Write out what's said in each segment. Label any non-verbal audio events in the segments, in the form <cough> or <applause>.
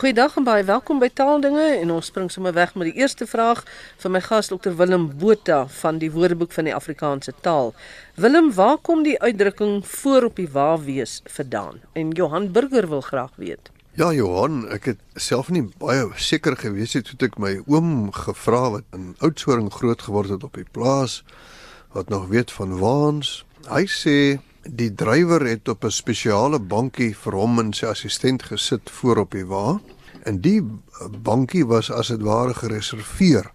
Goeiedag en baie welkom by Taaldinge en ons spring sommer weg met die eerste vraag van my gas Dr Willem Botha van die Woordeboek van die Afrikaanse taal. Willem, waar kom die uitdrukking voor op die wa wees vandaan? En Johan Burger wil graag weet. Ja Johan, ek het self nie baie seker gewees het toe ek my oom gevra wat in Oudtshoorn groot geword het op die plaas wat nog weet van waans. Hy sê die drywer het op 'n spesiale bankie vir hom en sy assistent gesit voor op die wa en die bankie was as dit ware gereserveer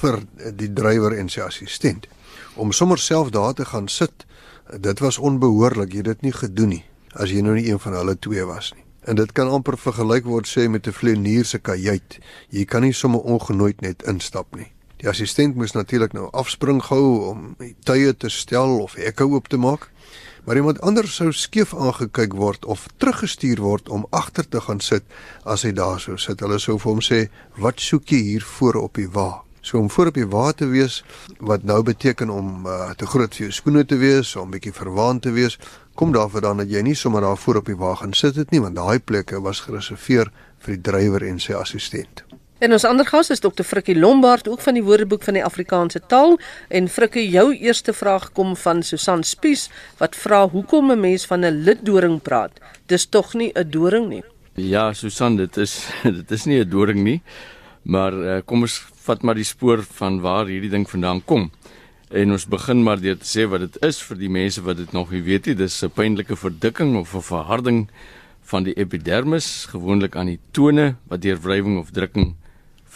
vir die drywer en sy assistent om sommer self daar te gaan sit. Dit was onbehoorlik, jy het dit nie gedoen nie as jy nou nie een van hulle twee was nie. En dit kan amper vergelyk word sê met 'n vlieënier se kajuit. Jy kan nie sommer ongenooid net instap nie. Die assistent moes natuurlik nou afspring gou om die tye te stel of hekke oop te maak. Maar iemand anders sou skeef aangekyk word of teruggestuur word om agter te gaan sit as hy daar sou sit. Hulle sou vir hom sê: "Wat soek jy hier voor op die wa?" So om voor op die wa te wees wat nou beteken om uh, te groot vir jou skoene te wees, om bietjie verwaand te wees, kom daarvoor dan dat jy nie sommer daar voor op die wa gaan sit het nie, want daai plekke was gereserveer vir die drywer en sy assistent. En ons ander gas is Dr. Frikkie Lombard ook van die Woordeboek van die Afrikaanse taal en Frikkie jou eerste vraag kom van Susan Spies wat vra hoekom 'n mens van 'n liddoring praat. Dis tog nie 'n doring nie. Ja, Susan, dit is <laughs> dit is nie 'n doring nie. Maar uh, kom ons vat maar die spoor van waar hierdie ding vandaan kom. En ons begin maar deur te sê wat dit is vir die mense wat dit nog nie weet nie. Dis 'n pynlike verdikking of 'n verharding van die epidermis, gewoonlik aan die tone wat deur wrywing of drukking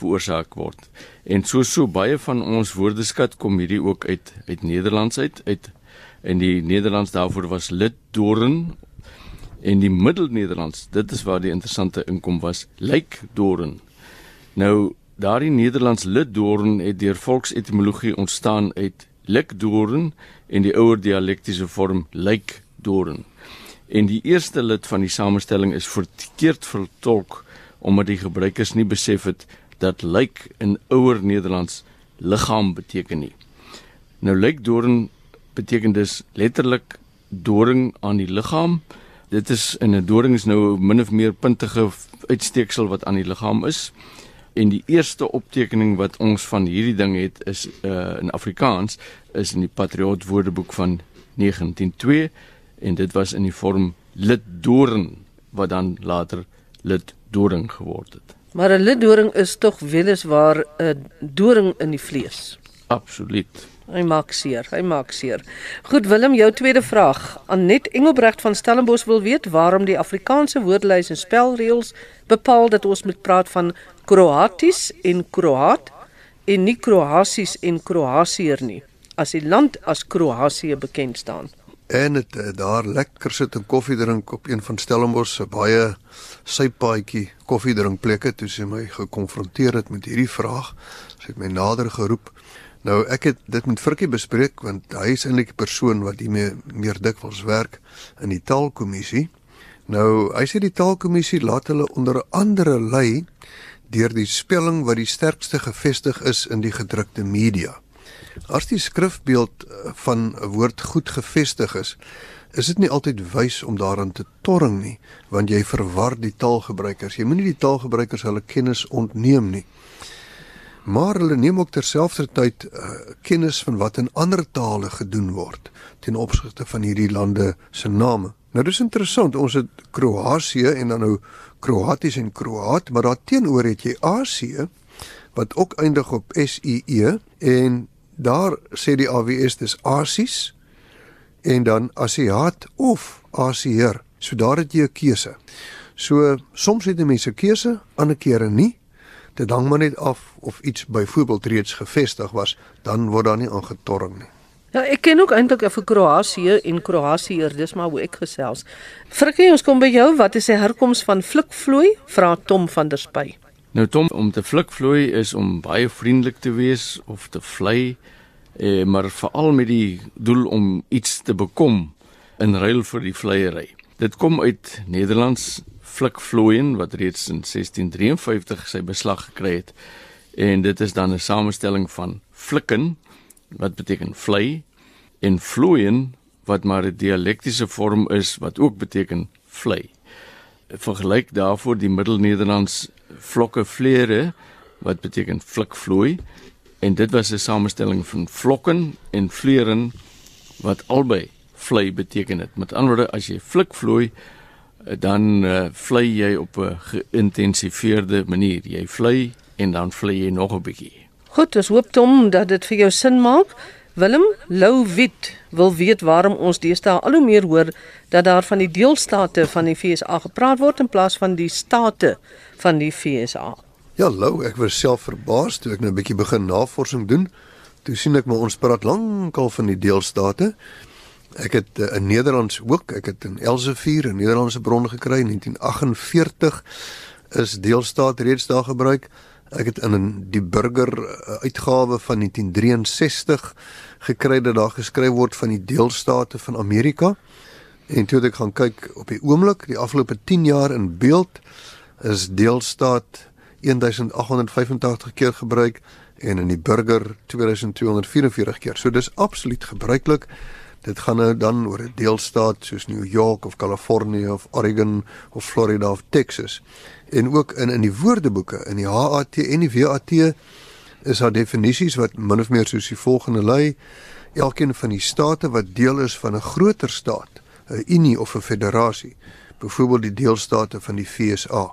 veroorsaak word. En so so baie van ons woordeskat kom hierdie ook uit uit Nederlands uit uit en die Nederlands daarvoor was liddoren en die Middelnederlands, dit is waar die interessante inkom was, lijkdoren. Nou daardie Nederlands liddoorn het deur volksetimologie ontstaan uit likdoorn en die ouer dialektiese vorm lykdoorn. En die eerste lid van die samestelling is verkeerd vertolk omdat die gebruikers nie besef het dat lyk in ouer Nederlands liggaam beteken nie. Nou lykdoorn beteken dus letterlik doring aan die liggaam. Dit is in 'n doring is nou min of meer puntige uitsteeksel wat aan die liggaam is. En die eerste optekening wat ons van hierdie ding het is uh in Afrikaans is in die Patriot Woordeboek van 1902 en dit was in die vorm liddoring wat dan later liddoring geword het. Maar 'n liddoring is tog weliswaar 'n doring in die vlees. Absoluut. Hy maak seer, hy maak seer. Goed Willem, jou tweede vraag. Anet Engelbrecht van Stellenbosch wil weet waarom die Afrikaanse woordelys en spelreëls bepaal dat ons moet praat van Kroaties en Kroaat en nie Kroasies en Kroasier nie, as die land as Kroasie bekend staan. En dit uh, daar lekker sit en koffie drink op een van Stellenbosch se baie sypaadjie koffie drink plekke toe sy my gekonfronteer het met hierdie vraag. Sy het my nader geroep. Nou ek het dit met Frikkie bespreek want hy is eintlik die persoon wat hiermee meer dikwels werk in die taalkommissie. Nou, hy sê die taalkommissie laat hulle onder andere lei deur die spelling wat die sterkste gevestig is in die gedrukte media. As die skrifbeeld van 'n woord goed gevestig is, is dit nie altyd wys om daaraan te torring nie, want jy verwar die taalgebruikers. Jy moenie die taalgebruikers hulle kennis ontneem nie. Maar hulle neem ook terselfdertyd uh, kennis van wat in ander tale gedoen word ten opsigte van hierdie lande se name. Nou dis interessant, ons het Kroasie en dan nou Kroaties en Kroaat, maar daar teenoor het jy Asie wat ook eindig op SIE en daar sê die AWS dis Asies en dan Asiat of Asieer. So daar het jy 'n keuse. So soms het mense keuse, ander kere nie. Dit hang maar net af of iets byvoorbeeld reeds gevestig was, dan word daar nie aangetorring nie. Ja, ek ken ook eintlik vir Kroasie en Kroasier, dis maar hoe ek gesels. Frikkie, ons kom by jou. Wat is die herkoms van flikvloei? Vra Tom van der Spy. Nou Tom, om te flikvloei is om baie vriendelik te wees of te vlei, eh, maar veral met die doel om iets te bekom in ruil vir die vleiery. Dit kom uit Nederlands flikvloeien wat reeds in 1653 sy beslag gekry het. En dit is dan 'n samestelling van flikken wat beteken vlei en vloeien wat maar 'n dialektiese vorm is wat ook beteken vlei. vergelyk daarvoor die Middelnederlands vlokke vleere wat beteken flikvloei en dit was 'n samestelling van vlokken en vleeren wat albei vlei beteken het. Met ander woorde as jy flikvloei dan uh, vlei jy op 'n geïntensiveerde manier. Jy vlei en dan vlei jy nog 'n bietjie. Goed, ons hoop Tom dat dit vir jou sin maak. Willem Lou Wit wil weet waarom ons deesdae al hoe meer hoor dat daar van die deelstate van die FSA gepraat word in plaas van die state van die FSA. Ja, Lou, ek was self verbaas toe ek nou 'n bietjie begin navorsing doen. Toe sien ek maar ons praat lankal van die deelstate. Ek het uh, in Nederlands ook, ek het in Elsevier 'n Nederlandse bron gekry in 1948 is deelstaat reeds daar gebruik. Ek het in die burger uh, uitgawe van 1963 gekry dat daar geskryf word van die deelstate van Amerika. En toe het ek gaan kyk op die oomblik, die afgelope 10 jaar in beeld is deelstaat 1885 keer gebruik en in die burger 2244 keer. So dis absoluut gebruiklik. Dit gaan nou dan oor 'n deelstaat soos New York of Kalifornië of Oregon of Florida of Texas. En ook in in die woordeboeke in die HAT en die WAT is daar definisies wat min of meer soos die volgende lui: Elkeen van die state wat deel is van 'n groter staat, 'n unie of 'n federasie, byvoorbeeld die deelstate van die FSA.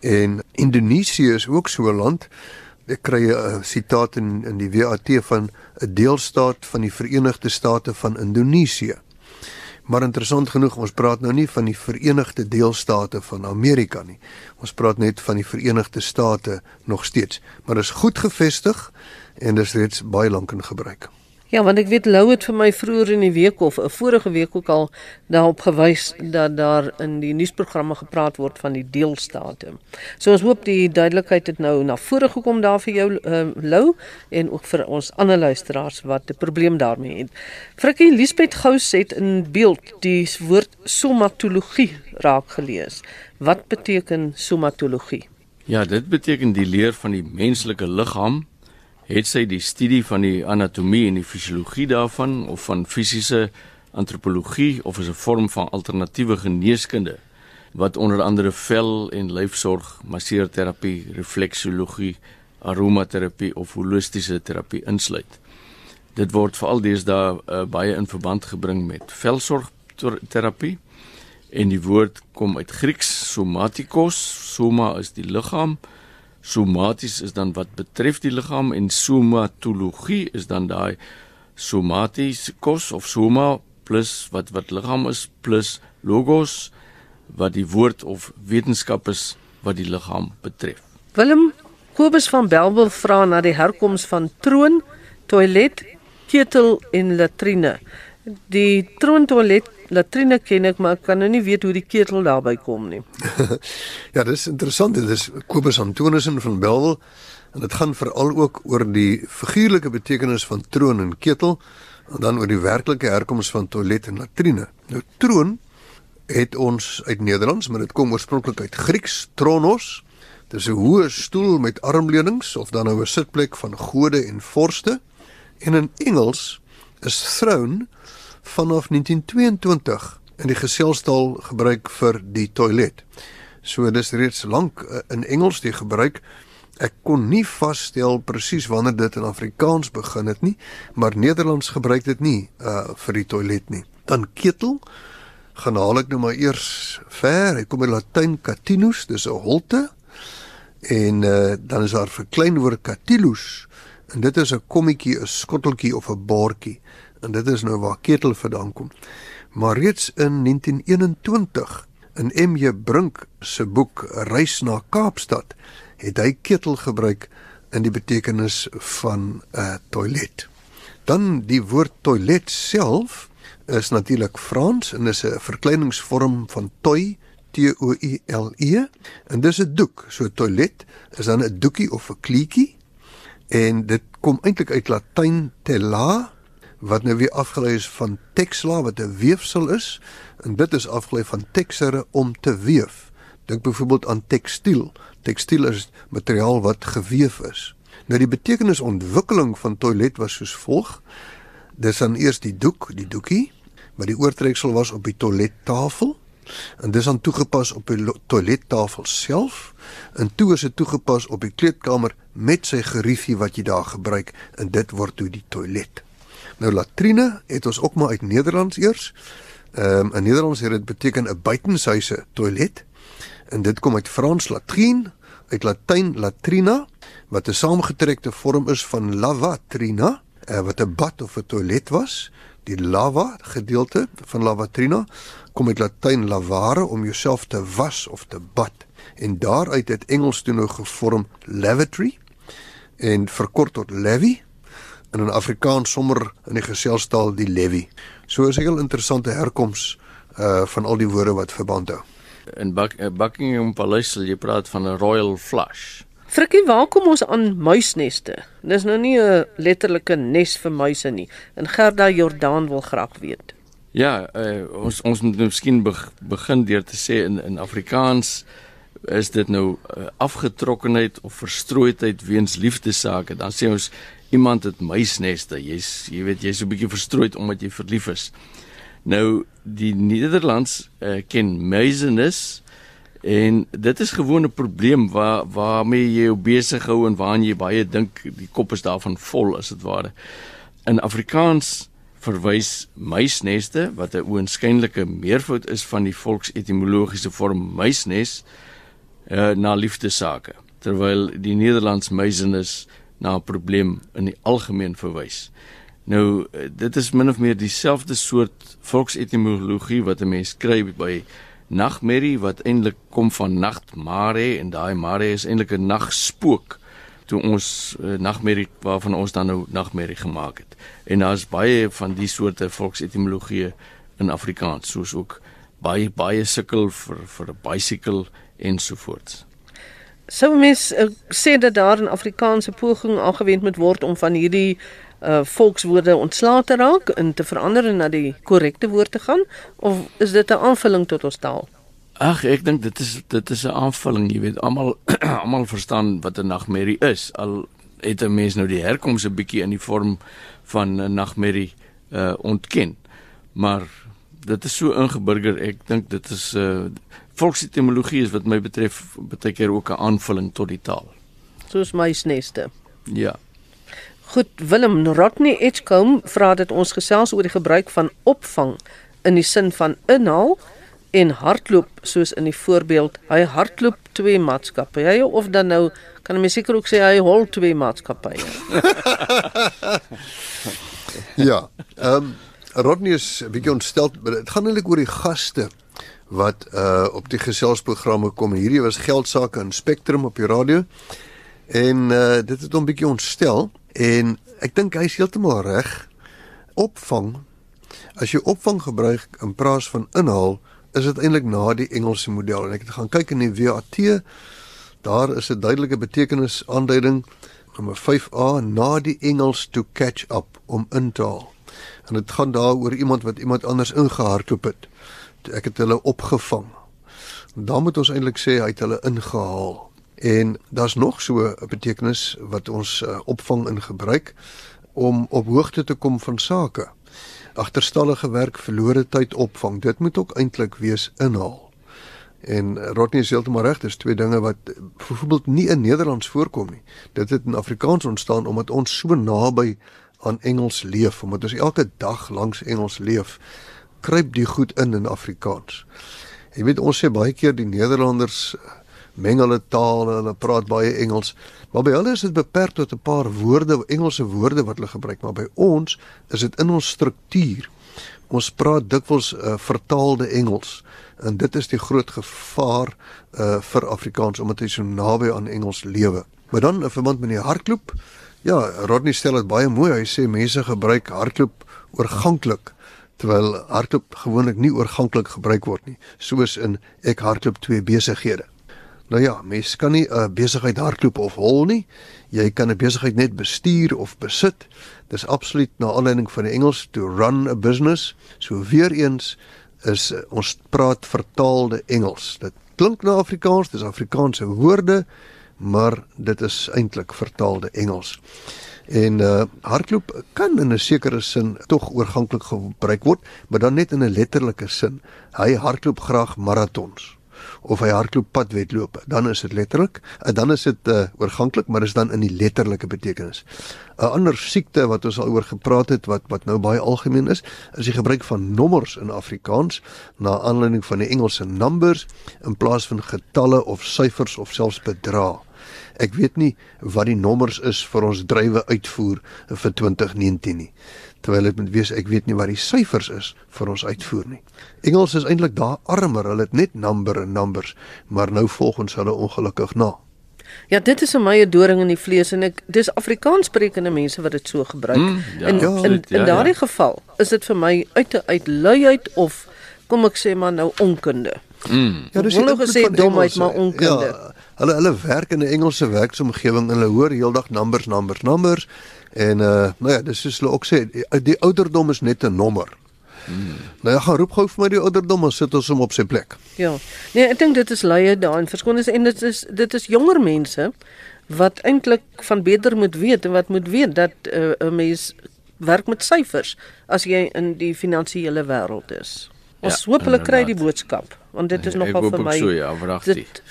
En Indonesië is ook so 'n land ek kry 'n sitaat in in die WAT van 'n deelstaat van die Verenigde State van Indonesië. Maar interessant genoeg, ons praat nou nie van die Verenigde Deelstate van Amerika nie. Ons praat net van die Verenigde State nog steeds, maar is goed gevestig en dis reeds baie lank in gebruik. Ja, want ek weet Lou het vir my vroeër in die week of 'n eh, vorige week ook al daarop gewys dat daar in die nuusprogramme gepraat word van die deelstate. So ons hoop die duidelikheid het nou na vore gekom daar vir jou uh, Lou en ook vir ons ander luisteraars wat 'n probleem daarmee het. Frikkie Liesbeth Gous het in beeld die woord somatologie raak gelees. Wat beteken somatologie? Ja, dit beteken die leer van die menslike liggaam het sy die studie van die anatomie en die fisiologie daarvan of van fisiese antropologie of is 'n vorm van alternatiewe geneeskunde wat onder andere vel- en lyfsorg, masseerterapie, refleksiologie, aromaterapie of holistiese terapie insluit. Dit word veral deesdae uh, baie in verband gebring met velsorgterapie en die woord kom uit Grieks somatikos, soma is die liggaam somaties is dan wat betref die liggaam en somatologie is dan daai somaties kos of soma plus wat wat liggaam is plus logos wat die woord of wetenskap is wat die liggaam betref. Willem Kobus van Belwel vra na die herkoms van troon, toilet, ketel en latrine. Die troon, toilet, latrine ken ek, maar ek kan nou nie weet hoe die ketel daarby kom nie. <laughs> ja, dis interessant. Dit is Kobus Antonissen van Belwel en dit gaan veral ook oor die figuurlike betekenis van troon en ketel en dan oor die werklike herkoms van toilet en latrine. Nou troon het ons uit Nederlands, maar dit kom oorspronklik uit Grieks, tronos. Dit is 'n hoë stoel met armleunings of dan nou 'n sitplek van gode en vorste. En in Engels is throne vanaf 1922 in die geselstaal gebruik vir die toilet. So dis reeds lank uh, in Engels die gebruik. Ek kon nie vasstel presies wanneer dit in Afrikaans begin het nie, maar Nederlands gebruik dit nie uh vir die toilet nie. Dan ketel gaan haal ek nou maar eers ver. Ek kom by Latyn catinus, dis 'n holte. En uh dan is daar verklein woord catilus en dit is 'n kommetjie, 'n skotteltjie of 'n baartjie en dit is nou waar ketel vandaan kom. Maar reeds in 1921 in MJ Brink se boek Reis na Kaapstad het hy ketel gebruik in die betekenis van 'n uh, toilet. Dan die woord toilet self is natuurlik Frans en is 'n verkleiningsvorm van toi T O I L E en dis 'n doek. So toilet is dan 'n doekie of 'n kleedjie en dit kom eintlik uit Latyn tela wat nou weer afgelei is van texla wat 'n weefsel is en dit is afgelei van texere om te weef. Dink byvoorbeeld aan tekstiel. Tekstiel is materiaal wat geweef is. Nou die betekenisontwikkeling van toilet was soos volg. Dis dan eers die doek, die doekie, wat die oortreksel was op die toilettafel En dis dan toegepas op die toilettafel self en toe is dit toegepas op die kleedkamer met sy geriefie wat jy daar gebruik en dit word toe die toilet. Nou latrine het ons ook maar uit Nederlands eers. Ehm um, in Nederlands het dit beteken 'n buitenshuise toilet. En dit kom uit Frans latrine, uit Latyn latrina wat 'n saamgetrekte vorm is van lavatrina, uh, wat 'n bad of 'n toilet was. Die lava gedeelte van lavatrina kom uit Latyn lavare om jouself te was of te bad. En daaruit het Engels toe nou gevorm lavatory en verkort tot levy en in Afrikaans sommer in die geselstaal die levy. So is 'n heel interessante herkoms uh van al die woorde wat verband hou. In uh, Buckingham Palace sal jy praat van 'n royal flush. Frikkie, waar kom ons aan muisneste? Dis nou nie 'n letterlike nes vir muise nie. En Gerda Jordaan wil graag weet. Ja, uh, ons ons moet nou miskien begin deur te sê in in Afrikaans is dit nou uh, afgetrokkenheid of verstrooidheid weens liefdesake. Dan sê ons iemand het muisneste. Jy's jy weet jy's so 'n bietjie verstrooid omdat jy verlief is. Nou die Nederlands uh, ken muisenis en dit is gewoon 'n probleem waar waarmee jy jou besig hou en waaraan jy baie dink die kop is daarvan vol as dit ware. In Afrikaans verwys muisneste wat 'n oënskynlike meervoud is van die volksetimologiese vorm muisnes uh, na liefdesake terwyl die Nederlands muisenis na 'n probleem in die algemeen verwys. Nou eh, dit is min of meer dieselfde soort volksetimologie wat 'n mens kry by nagmerrie wat eintlik kom van nagmare en daai mare is eintlik 'n nagspook toe ons uh, nagmerrie waarvan ons dan nou nagmerrie gemaak het. En daar's baie van die soorte volksetimologie in Afrikaans soos ook baie baie sukkel vir vir 'n bicycle ensovoorts. Sou mens uh, sê dat daar 'n Afrikaanse poging aangewend moet word om van hierdie uh volkswoorde ontslae te raak en te verander na die korrekte woord te gaan of is dit 'n aanvulling tot ons taal? Ag, ek dink dit is dit is 'n aanvulling, jy weet, almal <clears throat> almal verstaan wat 'n nagmerrie is. Al het 'n mens nou die herkoms 'n bietjie in die vorm van 'n nagmerrie uh ontken. Maar dit is so ingeburger, ek dink dit is uh volksetimologie is wat my betref baie keer ook 'n aanvulling tot die taal. Soos muisneste. Ja. Goed, Willem Rodney Edgecombe vra dat ons gesels oor die gebruik van opvang in die sin van inhaal en hardloop soos in die voorbeeld hy hardloop twee maatskappye of dan nou kan mens seker ook sê hy hol twee maatskappye. <laughs> ja. Ehm um, Rodney is 'n bietjie ontstel, maar dit gaan eintlik oor die gaste wat uh op die geselsprogramme kom. Hierdie was geldsaake in Spectrum op die radio. En uh dit het hom bietjie ontstel en ek dink hy is heeltemal reg. Opvang as jy opvang gebruik in plaas van inhaal, is dit eintlik na die Engelse model en ek het gaan kyk in die WAT. Daar is 'n duidelike betekenis aanduiding nommer 5A na die Engels to catch up om in te haal. En dit gaan daaroor iemand wat iemand anders ingehardloop het ek het hulle opgevang. Dan moet ons eintlik sê hy het hulle ingehaal. En daar's nog so 'n betekenis wat ons uh, opvang in gebruik om op hoogte te kom van sake. Agterstallige werk, verlore tyd opvang. Dit moet ook eintlik wees inhaal. En Rodney is heeltemal reg, dis twee dinge wat byvoorbeeld nie in Nederlands voorkom nie. Dit het in Afrikaans ontstaan omdat ons so naby aan Engels leef, omdat ons elke dag langs Engels leef kruip die goed in in Afrikaans. Jy weet ons sê baie keer die Nederlanders meng hulle tale, hulle praat baie Engels, maar by hulle is dit beperk tot 'n paar woorde, Engelse woorde wat hulle gebruik, maar by ons is dit in ons struktuur. Ons praat dikwels uh, vertaalde Engels en dit is die groot gevaar uh, vir Afrikaans omdat hy so naby aan Engels lewe. Maar dan 'n verband met die hardloop. Ja, Rodney stel dit baie mooi. Hy sê mense gebruik hardloop oorganklik terwyl hardloop gewoonlik nie oorganklik gebruik word nie, soos in ek hardloop twee besighede. Nou ja, mens kan nie 'n besigheid hardloop of hol nie. Jy kan 'n besigheid net bestuur of besit. Dis absoluut na aanleiding van die Engels to run a business. So weer eens is ons praat vertaalde Engels. Dit klink na Afrikaans, dis Afrikaanse woorde, maar dit is eintlik vertaalde Engels. En uh hardloop kan in 'n sekere sin tog oorganklik gebruik word, maar dan net in 'n letterlike sin. Hy hardloop graag maratons of hy hardloop padwedlope, dan is dit letterlik, en dan is dit uh, oorganklik, maar is dan in die letterlike betekenis. 'n Ander siekte wat ons al oor gepraat het wat wat nou baie algemeen is, is die gebruik van nommers in Afrikaans na aanleiding van die Engelse numbers in plaas van getalle of syfers of selfs bedrae. Ek weet nie wat die nommers is vir ons drywe uitvoer vir 2019 nie terwyl dit moet wees ek weet nie wat die syfers is vir ons uitvoer nie. Engels is eintlik daar armer, hulle het net number en numbers, maar nou volg ons hulle ongelukkig na. Ja, dit is vir my 'n doring in die vlees en ek dis Afrikaans sprekende mense wat dit so gebruik. Mm, ja, en ja, in in, in ja, daardie ja. geval is dit vir my uit uit luiheid of kom ek sê maar nou onkunde. Mm. Ja, dis nog gesê domheid maar onkunde. Ja, hulle hulle werk in 'n Engelse werksomgewing en hulle hoor heeldag numbers numbers numbers En uh nou ja, dis soos hulle ook sê, die, die ouderdom is net 'n nommer. Hmm. Nou ja, gaan roep gou vir my die ouderdom en sit ons hom op sy plek. Ja. Nee, ek dink dit is leie daarin verskoning en dit is dit is jonger mense wat eintlik van beter moet weet en wat moet weet dat uh, 'n mens werk met syfers as jy in die finansiële wêreld is. Ons ja, hoop hulle kry die boodskap want dit is nee, nogal vir my. So, ja, dit,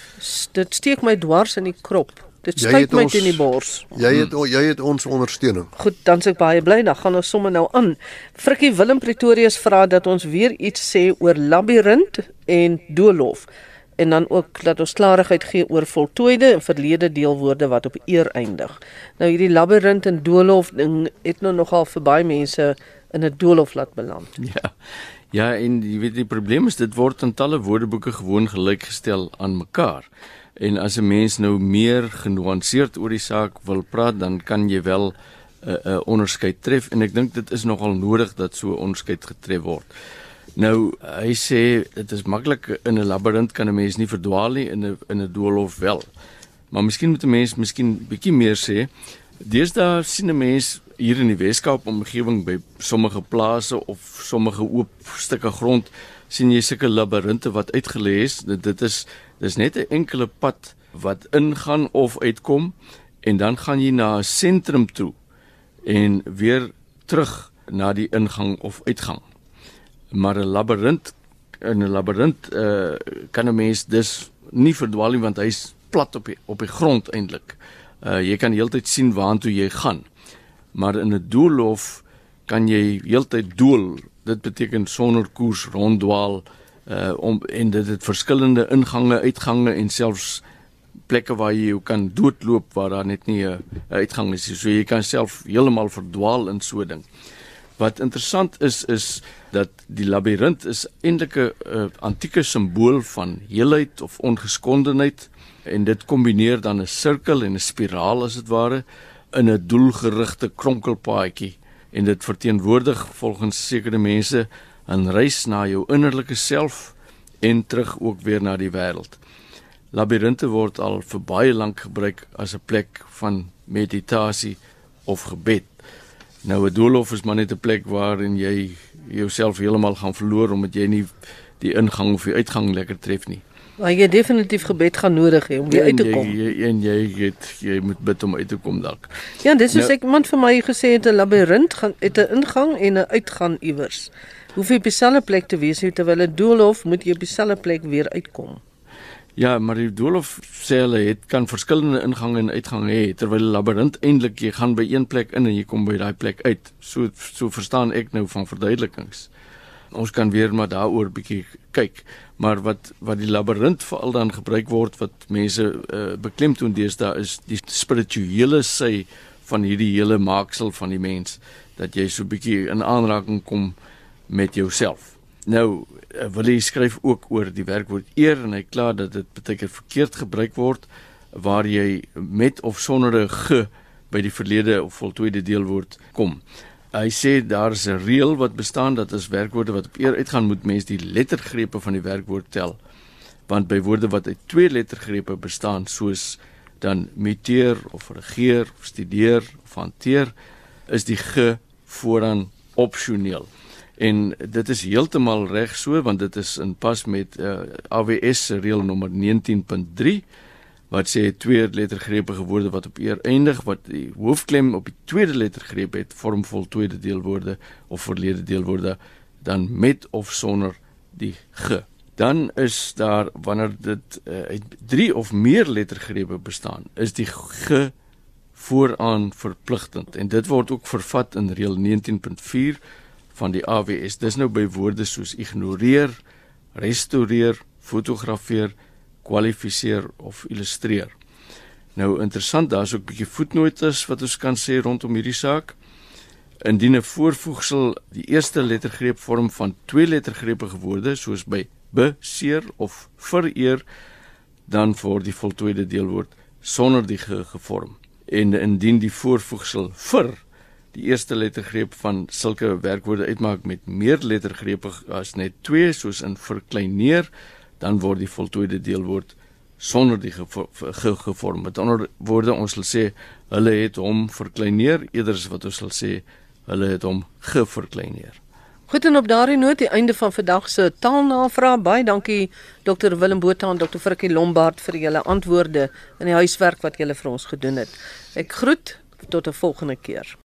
dit steek my dwars in die krop. Dit steek my teen die bors. Jy het hmm. jy het ons ondersteuning. Goed, dan sê ek baie bly, dan gaan ons sommer nou aan. Frikkie Willem Pretorius vra dat ons weer iets sê oor labirint en doolhof en dan ook dat ons klarigheid gee oor voltooide en verlede deelwoorde wat op eer eindig. Nou hierdie labirint en doolhof ding het nou nogal vir baie mense in 'n doolhof laat beland. Ja. Ja, en jy weet die probleem is dit word in talle woordeboeke gewoon gelykgestel aan mekaar. En as 'n mens nou meer genuanceerd oor die saak wil praat, dan kan jy wel 'n uh, 'n uh, onderskeid tref en ek dink dit is nogal nodig dat so 'n onderskeid getref word. Nou, hy sê dit is maklik in 'n labirint kan 'n mens nie verdwaal nie in 'n in 'n doolhof wel. Maar miskien moet 'n mens miskien bietjie meer sê. Deesdae sien 'n mens hier in die Weskaap omgewing by sommige plase of sommige oop stukke grond sien jy sulke labirinte wat uitgelê is. Dit, dit is dis net 'n enkele pad wat ingaan of uitkom en dan gaan jy na 'n sentrum toe en weer terug na die ingang of uitgang. Maar 'n labirint in 'n labirint uh, kan 'n mens dus nie verdwaal nie want hy's plat op die, op die grond eintlik. Uh, jy kan heeltyd sien waartoe jy gaan. Maar in 'n doolhof kan jy heeltyd dool dit beteken sonder koers ronddwaal uh om en dit het verskillende ingange, uitgange en selfs plekke waar jy kan doodloop waar daar net nie 'n uitgang is nie. So jy kan self heeltemal verdwaal in so 'n ding. Wat interessant is is dat die labirint is eintlik 'n uh, antieke simbool van heelheid of ongeskondenheid en dit kombineer dan 'n sirkel en 'n spiraal as dit ware in 'n doelgerigte kronkelpaadjie en dit verteenwoordig volgens sekere mense 'n reis na jou innerlike self en terug ook weer na die wêreld. Labirinte word al vir baie lank gebruik as 'n plek van meditasie of gebed. Nou 'n doolhof is maar net 'n plek waarin jy jouself heeltemal gaan verloor omdat jy nie die ingang of die uitgang lekker tref nie. Maar jy definitief gebed gaan nodig hê om weer uit te kom. Jy en jy het jy moet bid om uit te kom dalk. Ja, dis soos nou, ek iemand vir my gesê het 'n labirint gaan het 'n ingang en 'n uitgang iewers. Hoef jy op dieselfde plek te wees terwyl 'n doolhof moet jy op dieselfde plek weer uitkom. Ja, maar die doolhof sê hulle het kan verskillende ingange en uitgange hê terwyl 'n labirint eintlik jy gaan by een plek in en jy kom by daai plek uit. So so verstaan ek nou van verduidelikings ons kan weer maar daaroor bietjie kyk. Maar wat wat die labirint veral dan gebruik word wat mense uh, beklemtoon deesdae is die spirituele sy van hierdie hele maaksel van die mens dat jy so bietjie in aanraking kom met jouself. Nou uh, wil hy skryf ook oor die werkwoord eer en hy kla dat dit baie keer verkeerd gebruik word waar jy met of sonder 'n ge by die verlede of voltooide deelwoord kom hy sê daar's 'n reël wat bestaan dat as werkwoorde wat op eer uitgaan moet mens die lettergrepe van die werkwoord tel. Want by woorde wat uit twee lettergrepe bestaan soos dan meteer of regeer of studeer of hanteer is die ge vooraan opsioneel. En dit is heeltemal reg so want dit is in pas met uh, AWS se reël nommer 19.3 wat sê twee lettergreepige woorde wat op eer eindig wat die hoofklem op die tweede lettergreep het vorm voltooide deelwoorde of verlede deelwoorde dan met of sonder die ge. Dan is daar wanneer dit uh, uit drie of meer lettergrepe bestaan, is die ge vooraan verpligtend en dit word ook vervat in reël 19.4 van die AWS. Dis nou by woorde soos ignoreer, restoreer, fotografeer, kwalifiseer of illustreer. Nou interessant, daar's ook 'n bietjie voetnotes wat ons kan sê rondom hierdie saak. Indien 'n voorvoegsel die eerste lettergreep vorm van twee lettergrepige woorde soos by beseer of vereer, dan word die voltooide deelwoord sonder die ge gevorm. En indien die voorvoegsel vir die eerste lettergreep van sulke werkwoorde uitmaak met meer lettergrepe as net twee soos in verkleineer, dan word die voltooide deelwoord sonder die gevorm. Met ander woorde, ons sal sê hulle het hom verkleineer eerder as wat ons sal sê hulle het hom geverkleineer. Goed en op daardie noot die einde van vandag se taalnavraag. Baie dankie Dr Willem Botha en Dr Frikkie Lombard vir julle antwoorde in die huiswerk wat julle vir ons gedoen het. Ek groet tot 'n volgende keer.